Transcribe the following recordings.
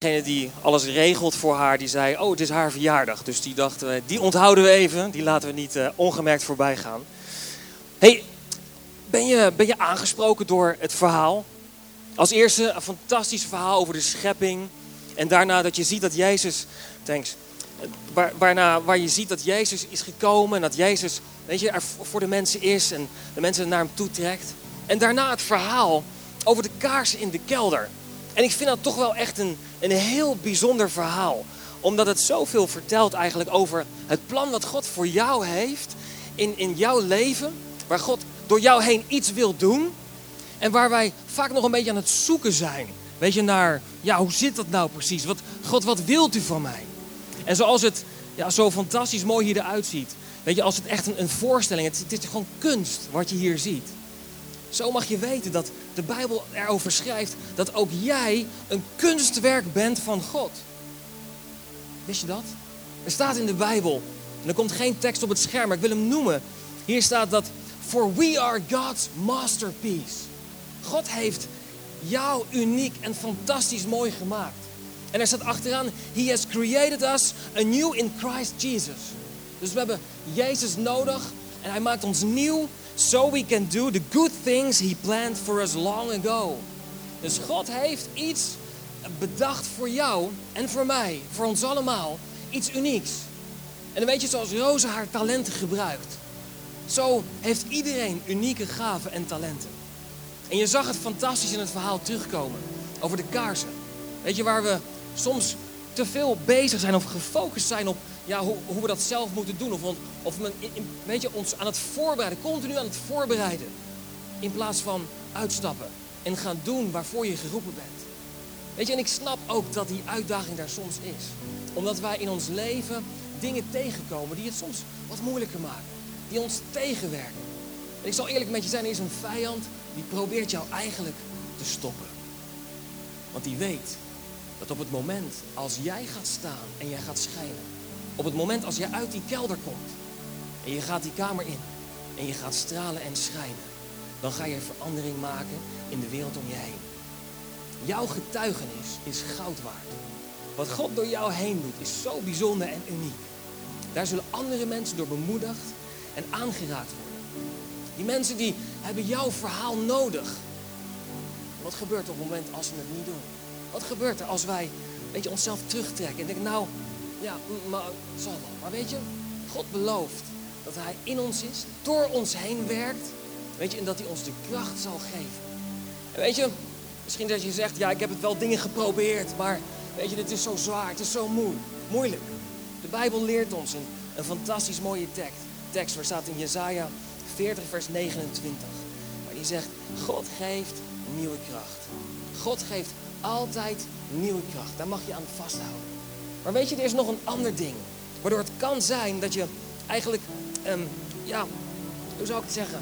Degene die alles regelt voor haar, die zei, oh het is haar verjaardag. Dus die dachten we, die onthouden we even, die laten we niet uh, ongemerkt voorbij gaan. hey, ben je, ben je aangesproken door het verhaal? Als eerste een fantastisch verhaal over de schepping. En daarna dat je ziet dat Jezus, thanks, waar, waarna, waar je ziet dat Jezus is gekomen en dat Jezus weet je, er voor de mensen is en de mensen naar hem toe trekt. En daarna het verhaal over de kaarsen in de kelder. En ik vind dat toch wel echt een, een heel bijzonder verhaal. Omdat het zoveel vertelt eigenlijk over het plan wat God voor jou heeft in, in jouw leven. Waar God door jou heen iets wil doen. En waar wij vaak nog een beetje aan het zoeken zijn. Weet je, naar, ja, hoe zit dat nou precies? Wat, God, wat wilt u van mij? En zoals het ja, zo fantastisch mooi hier eruit ziet. Weet je, als het echt een, een voorstelling is, het is gewoon kunst wat je hier ziet. Zo mag je weten dat de Bijbel erover schrijft dat ook jij een kunstwerk bent van God. Wist je dat? Er staat in de Bijbel, en er komt geen tekst op het scherm, maar ik wil hem noemen. Hier staat dat, for we are God's masterpiece. God heeft jou uniek en fantastisch mooi gemaakt. En er staat achteraan, he has created us anew in Christ Jesus. Dus we hebben Jezus nodig en hij maakt ons nieuw so we can do the good things he planned for us long ago. Dus God heeft iets bedacht voor jou en voor mij, voor ons allemaal, iets unieks. En dan weet je, zoals Roze haar talenten gebruikt, zo heeft iedereen unieke gaven en talenten. En je zag het fantastisch in het verhaal terugkomen over de kaarsen. Weet je, waar we soms te veel bezig zijn of gefocust zijn op ja, hoe, hoe we dat zelf moeten doen. Of, of we weet je, ons aan het voorbereiden, continu aan het voorbereiden. In plaats van uitstappen en gaan doen waarvoor je geroepen bent. Weet je, en ik snap ook dat die uitdaging daar soms is. Omdat wij in ons leven dingen tegenkomen die het soms wat moeilijker maken. Die ons tegenwerken. En ik zal eerlijk met je zijn, er is een vijand die probeert jou eigenlijk te stoppen. Want die weet dat op het moment als jij gaat staan en jij gaat schijnen, op het moment als jij uit die kelder komt en je gaat die kamer in en je gaat stralen en schijnen, dan ga je verandering maken in de wereld om je heen. Jouw getuigenis is goud waard. Wat God door jou heen doet is zo bijzonder en uniek. Daar zullen andere mensen door bemoedigd en aangeraakt worden. Die mensen die hebben jouw verhaal nodig. Wat gebeurt op het moment als ze het niet doen? Wat gebeurt er als wij weet je, onszelf terugtrekken en denken, nou, ja, maar zal wel. Maar weet je, God belooft dat Hij in ons is, door ons heen werkt. Weet je, en dat Hij ons de kracht zal geven. En weet je, misschien dat je zegt, ja, ik heb het wel dingen geprobeerd, maar weet je, dit is zo zwaar, het is zo moeilijk. moeilijk. De Bijbel leert ons een, een fantastisch mooie tekst, tekst waar staat in Jezaja 40, vers 29. Waar die zegt, God geeft nieuwe kracht. God geeft altijd nieuwe kracht. Daar mag je aan vasthouden. Maar weet je, er is nog een ander ding. Waardoor het kan zijn dat je eigenlijk, um, ja, hoe zou ik het zeggen?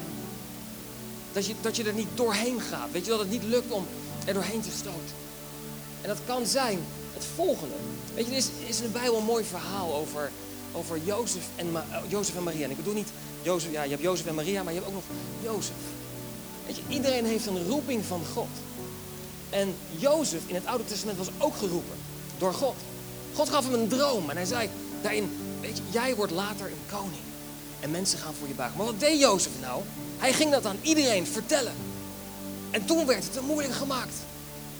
Dat je, dat je er niet doorheen gaat. Weet je, dat het niet lukt om er doorheen te stoten. En dat kan zijn het volgende. Weet je, er is, is in de Bijbel een mooi verhaal over, over Jozef, en, Ma Jozef en Maria. En ik bedoel niet, Jozef, ja, je hebt Jozef en Maria, maar je hebt ook nog Jozef. Weet je, iedereen heeft een roeping van God. En Jozef in het Oude Testament was ook geroepen door God. God gaf hem een droom en hij zei daarin, weet je, jij wordt later een koning. En mensen gaan voor je buigen. Maar wat deed Jozef nou? Hij ging dat aan iedereen vertellen. En toen werd het te moeilijk gemaakt.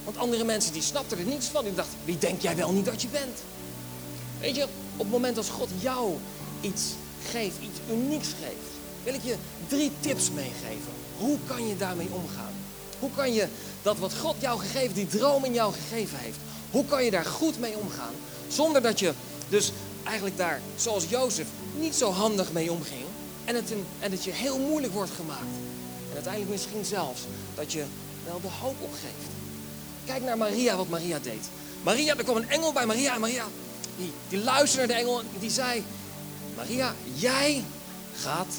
Want andere mensen die snapten er niets van. Die dachten, wie denk jij wel niet dat je bent? Weet je, op het moment als God jou iets geeft, iets unieks geeft, wil ik je drie tips meegeven. Hoe kan je daarmee omgaan? Hoe kan je dat wat God jou gegeven, die droom in jou gegeven heeft, hoe kan je daar goed mee omgaan? Zonder dat je dus eigenlijk daar, zoals Jozef, niet zo handig mee omging. En het, en je heel moeilijk wordt gemaakt. En uiteindelijk misschien zelfs dat je wel de hoop opgeeft. Kijk naar Maria, wat Maria deed. Maria, er kwam een engel bij Maria. En Maria, die, die luisterde naar de engel en die zei... Maria, jij gaat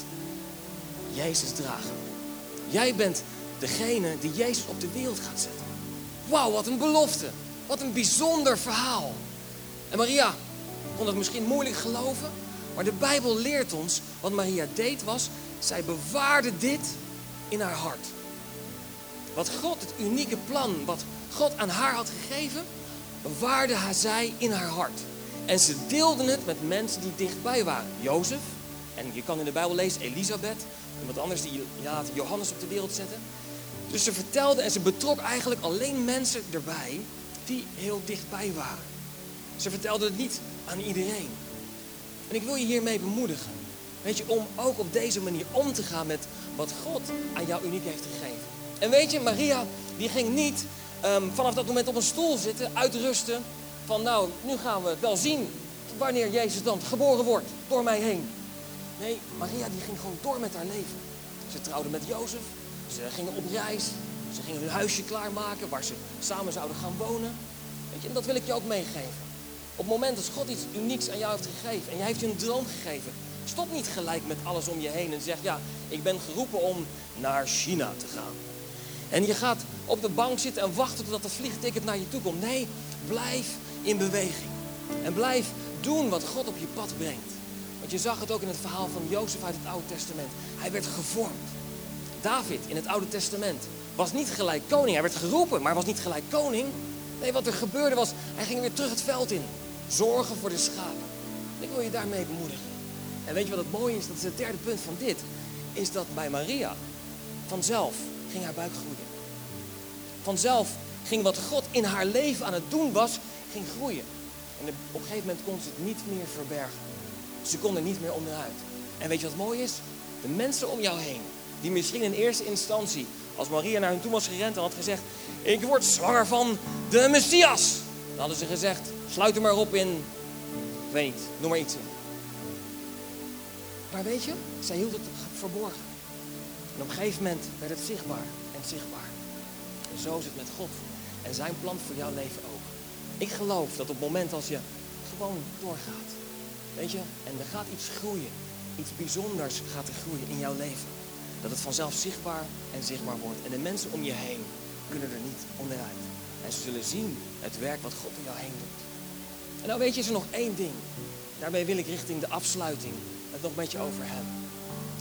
Jezus dragen. Jij bent degene die Jezus op de wereld gaat zetten. Wauw, wat een belofte. Wat een bijzonder verhaal. En Maria kon het misschien moeilijk geloven, maar de Bijbel leert ons wat Maria deed was, zij bewaarde dit in haar hart. Wat God, het unieke plan wat God aan haar had gegeven, bewaarde haar zij in haar hart. En ze deelden het met mensen die dichtbij waren. Jozef, en je kan in de Bijbel lezen Elisabeth, iemand anders die later Johannes op de wereld zette. Dus ze vertelde en ze betrok eigenlijk alleen mensen erbij die heel dichtbij waren. Ze vertelde het niet aan iedereen. En ik wil je hiermee bemoedigen. Weet je, om ook op deze manier om te gaan met wat God aan jou uniek heeft gegeven. En weet je, Maria, die ging niet ehm, vanaf dat moment op een stoel zitten, uitrusten. Van nou, nu gaan we wel zien wanneer Jezus dan geboren wordt door mij heen. Nee, Maria die ging gewoon door met haar leven. Ze trouwde met Jozef. Ze gingen op reis. Ze gingen hun huisje klaarmaken waar ze samen zouden gaan wonen. Weet je, en dat wil ik je ook meegeven. Op het moment dat God iets unieks aan jou heeft gegeven en jij heeft je een droom gegeven, stop niet gelijk met alles om je heen en zeg ja, ik ben geroepen om naar China te gaan. En je gaat op de bank zitten en wachten totdat het vliegticket naar je toe komt. Nee, blijf in beweging. En blijf doen wat God op je pad brengt. Want je zag het ook in het verhaal van Jozef uit het Oude Testament. Hij werd gevormd. David in het Oude Testament was niet gelijk koning. Hij werd geroepen, maar was niet gelijk koning. Nee, wat er gebeurde was, hij ging weer terug het veld in. Zorgen voor de schapen. Ik wil je daarmee bemoedigen. En weet je wat het mooie is? Dat is het derde punt van dit. Is dat bij Maria vanzelf ging haar buik groeien. Vanzelf ging wat God in haar leven aan het doen was, ging groeien. En op een gegeven moment kon ze het niet meer verbergen. Ze kon er niet meer onderuit. En weet je wat mooi is? De mensen om jou heen, die misschien in eerste instantie, als Maria naar hen toe was gerend en had gezegd: Ik word zwanger van de Messias. Dan hadden ze gezegd: Sluit er maar op in, ik weet niet, noem maar iets. Maar weet je, zij hield het verborgen. En op een gegeven moment werd het zichtbaar en zichtbaar. En zo is het met God en zijn plan voor jouw leven ook. Ik geloof dat op het moment als je gewoon doorgaat, weet je, en er gaat iets groeien, iets bijzonders gaat er groeien in jouw leven, dat het vanzelf zichtbaar en zichtbaar wordt. En de mensen om je heen kunnen er niet onderuit. En ze zullen zien het werk wat God om jou heen doet. En nou weet je, is er nog één ding. Daarmee wil ik richting de afsluiting het nog met je over hebben.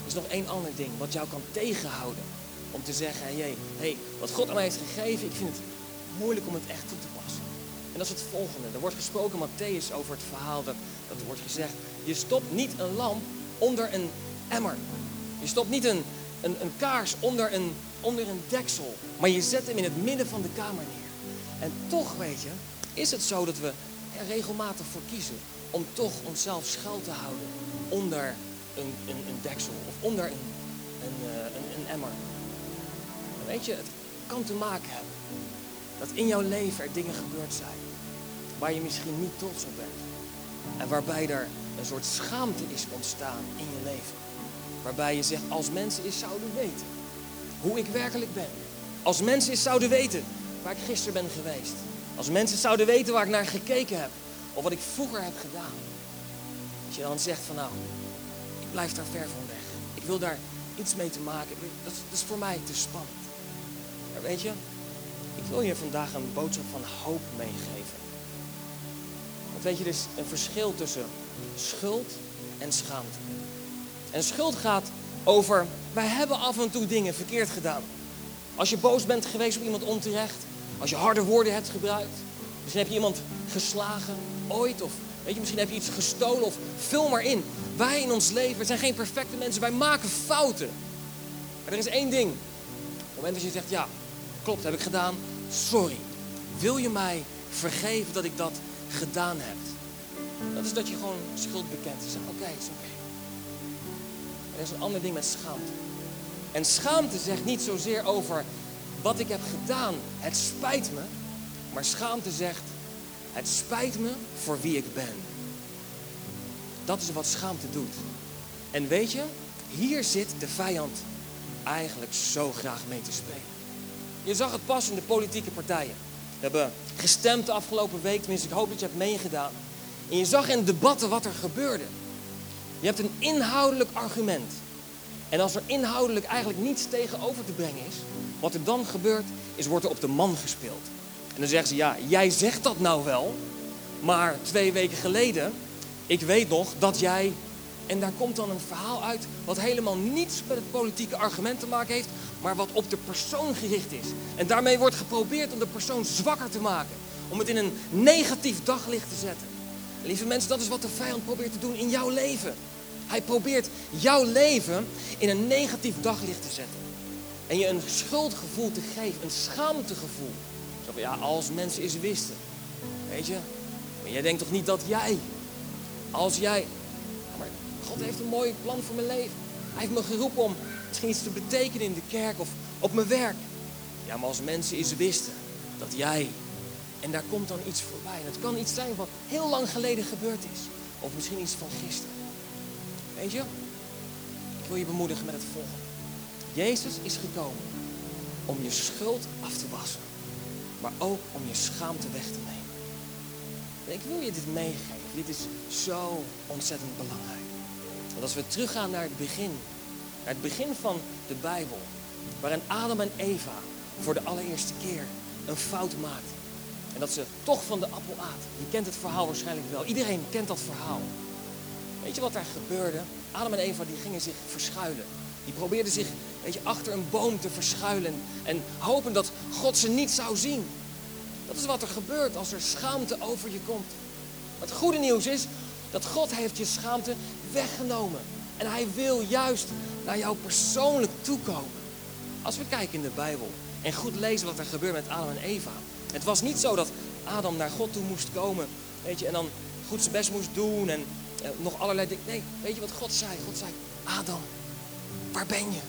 Er is nog één ander ding wat jou kan tegenhouden. Om te zeggen, hé, hey, hey, wat God aan mij heeft gegeven, ik vind het moeilijk om het echt toe te passen. En dat is het volgende. Er wordt gesproken, Matthäus, over het verhaal dat, dat wordt gezegd. Je stopt niet een lamp onder een emmer. Je stopt niet een, een, een kaars onder een, onder een deksel. Maar je zet hem in het midden van de kamer neer. En toch, weet je, is het zo dat we er regelmatig voor kiezen om toch onszelf schuil te houden onder een, een, een deksel of onder een, een, eh, een, een emmer. weet je, het kan te maken hebben dat in jouw leven er dingen gebeurd zijn waar je misschien niet trots op bent. En waarbij er een soort schaamte is ontstaan in je leven. Waarbij je zegt, als mensen eens zouden weten hoe ik werkelijk ben. Als mensen eens zouden weten waar ik gisteren ben geweest. Als mensen zouden weten waar ik naar gekeken heb. Of wat ik vroeger heb gedaan. Als je dan zegt van nou, ik blijf daar ver van weg. Ik wil daar iets mee te maken. Dat is, dat is voor mij te spannend. Maar weet je, ik wil je vandaag een boodschap van hoop meegeven. Want weet je, er is een verschil tussen schuld en schaamte. En schuld gaat over, wij hebben af en toe dingen verkeerd gedaan. Als je boos bent geweest op iemand onterecht, als je harde woorden hebt gebruikt, misschien heb je iemand geslagen ooit, of weet je, misschien heb je iets gestolen, of vul maar in. Wij in ons leven zijn geen perfecte mensen, wij maken fouten. Maar er is één ding. Op het moment dat je zegt, ja, klopt, heb ik gedaan, sorry. Wil je mij vergeven dat ik dat gedaan heb? Dat is dat je gewoon schuld bekent. Je zegt, oké, okay, is oké. Er is een ander ding met schaamte. En schaamte zegt niet zozeer over wat ik heb gedaan, het spijt me. Maar schaamte zegt, het spijt me voor wie ik ben. Dat is wat schaamte doet. En weet je, hier zit de vijand eigenlijk zo graag mee te spelen. Je zag het pas in de politieke partijen. We hebben gestemd de afgelopen week, tenminste ik hoop dat je hebt meegedaan. En je zag in debatten wat er gebeurde. Je hebt een inhoudelijk argument. En als er inhoudelijk eigenlijk niets tegenover te brengen is, wat er dan gebeurt, is wordt er op de man gespeeld. En dan zeggen ze, ja, jij zegt dat nou wel, maar twee weken geleden, ik weet nog dat jij... En daar komt dan een verhaal uit wat helemaal niets met het politieke argument te maken heeft, maar wat op de persoon gericht is. En daarmee wordt geprobeerd om de persoon zwakker te maken. om het in een negatief daglicht te zetten. lieve mensen, dat is wat de vijand probeert te doen in jouw leven. Hij probeert jouw leven in een negatief daglicht te zetten. En je een schuldgevoel te geven, een schaamtegevoel. Zo ja, als mensen eens wisten. Weet je, maar jij denkt toch niet dat jij, als jij, maar God heeft een mooi plan voor mijn leven. Hij heeft me geroepen om misschien iets te betekenen in de kerk of op mijn werk. Ja, maar als mensen eens wisten dat jij, en daar komt dan iets voorbij. En het kan iets zijn wat heel lang geleden gebeurd is. Of misschien iets van gisteren. Weet ik wil je bemoedigen met het volgende. Jezus is gekomen om je schuld af te wassen. Maar ook om je schaamte weg te nemen. En ik wil je dit meegeven. Dit is zo ontzettend belangrijk. Want als we teruggaan naar het begin. Naar het begin van de Bijbel. Waarin Adam en Eva voor de allereerste keer een fout maakten. En dat ze toch van de appel aten. Je kent het verhaal waarschijnlijk wel. Iedereen kent dat verhaal. Weet je wat daar gebeurde? Adam en Eva die gingen zich verschuilen. Die probeerden zich weet je, achter een boom te verschuilen en hopen dat God ze niet zou zien. Dat is wat er gebeurt als er schaamte over je komt. Het goede nieuws is dat God heeft je schaamte weggenomen. En hij wil juist naar jou persoonlijk toekomen. Als we kijken in de Bijbel en goed lezen wat er gebeurt met Adam en Eva. Het was niet zo dat Adam naar God toe moest komen, weet je, en dan goed zijn best moest doen en eh, nog allerlei dingen. Nee, weet je wat God zei? God zei, Adam, waar ben je?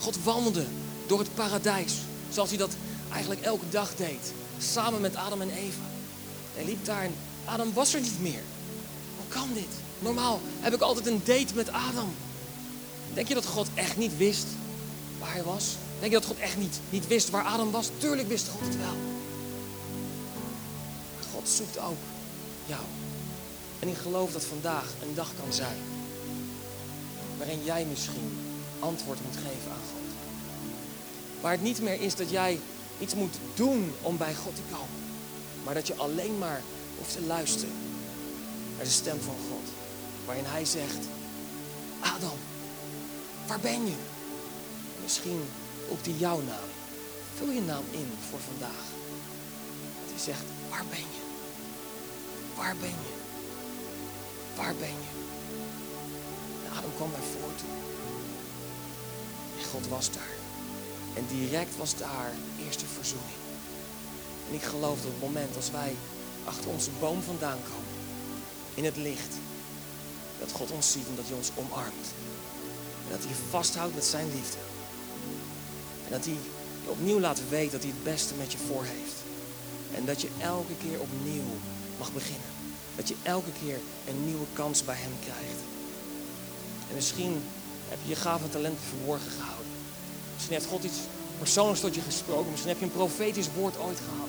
God wandelde door het paradijs, zoals hij dat eigenlijk elke dag deed, samen met Adam en Eva. Hij liep daar en Adam was er niet meer. Hoe kan dit? Normaal heb ik altijd een date met Adam. Denk je dat God echt niet wist waar hij was? Denk je dat God echt niet, niet wist waar Adam was? Tuurlijk wist God het wel. God zoekt ook jou. En ik geloof dat vandaag een dag kan zijn waarin jij misschien antwoord moet geven aan God. Waar het niet meer is dat jij iets moet doen om bij God te komen, maar dat je alleen maar hoeft te luisteren naar de stem van God, waarin Hij zegt: Adam, waar ben je? Misschien roept hij jouw naam. Vul je naam in voor vandaag. Dat hij zegt: Waar ben je? Waar ben je? Waar ben je? En Adam kwam naar voren. En God was daar. En direct was daar eerste verzoening. En ik geloof dat op het moment als wij achter onze boom vandaan komen, in het licht, dat God ons ziet en dat hij ons omarmt. En dat hij vasthoudt met zijn liefde. En dat hij je opnieuw laat weten dat hij het beste met je voor heeft. En dat je elke keer opnieuw mag beginnen. Dat je elke keer een nieuwe kans bij hem krijgt. En misschien heb je je gave talenten verborgen gehouden. Misschien heeft God iets persoonlijks tot je gesproken. Misschien heb je een profetisch woord ooit gehad.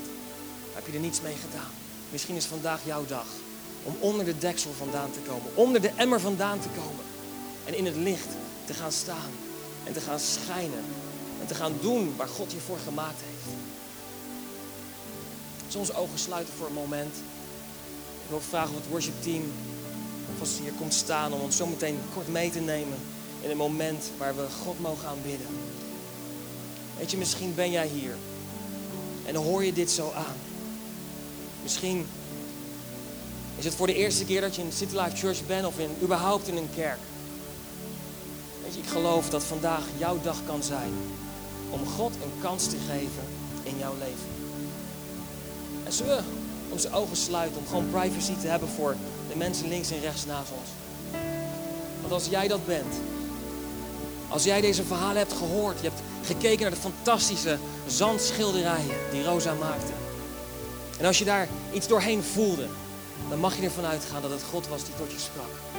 Heb je er niets mee gedaan. Misschien is vandaag jouw dag om onder de deksel vandaan te komen. Onder de emmer vandaan te komen. En in het licht te gaan staan. En te gaan schijnen. En te gaan doen waar God je voor gemaakt heeft. Soms ogen sluiten voor een moment. Ik wil vragen of het worship team vast hier komt staan om ons zo meteen kort mee te nemen in een moment waar we God mogen aanbidden. Weet je, misschien ben jij hier en hoor je dit zo aan. Misschien is het voor de eerste keer dat je in City Life Church bent of in, überhaupt in een kerk. Weet je, ik geloof dat vandaag jouw dag kan zijn om God een kans te geven in jouw leven. En zullen we onze ogen sluiten om gewoon privacy te hebben voor de mensen links en rechts naast ons. Want als jij dat bent, als jij deze verhalen hebt gehoord, je hebt gekeken naar de fantastische zandschilderijen die Rosa maakte. En als je daar iets doorheen voelde, dan mag je ervan uitgaan dat het God was die tot je sprak.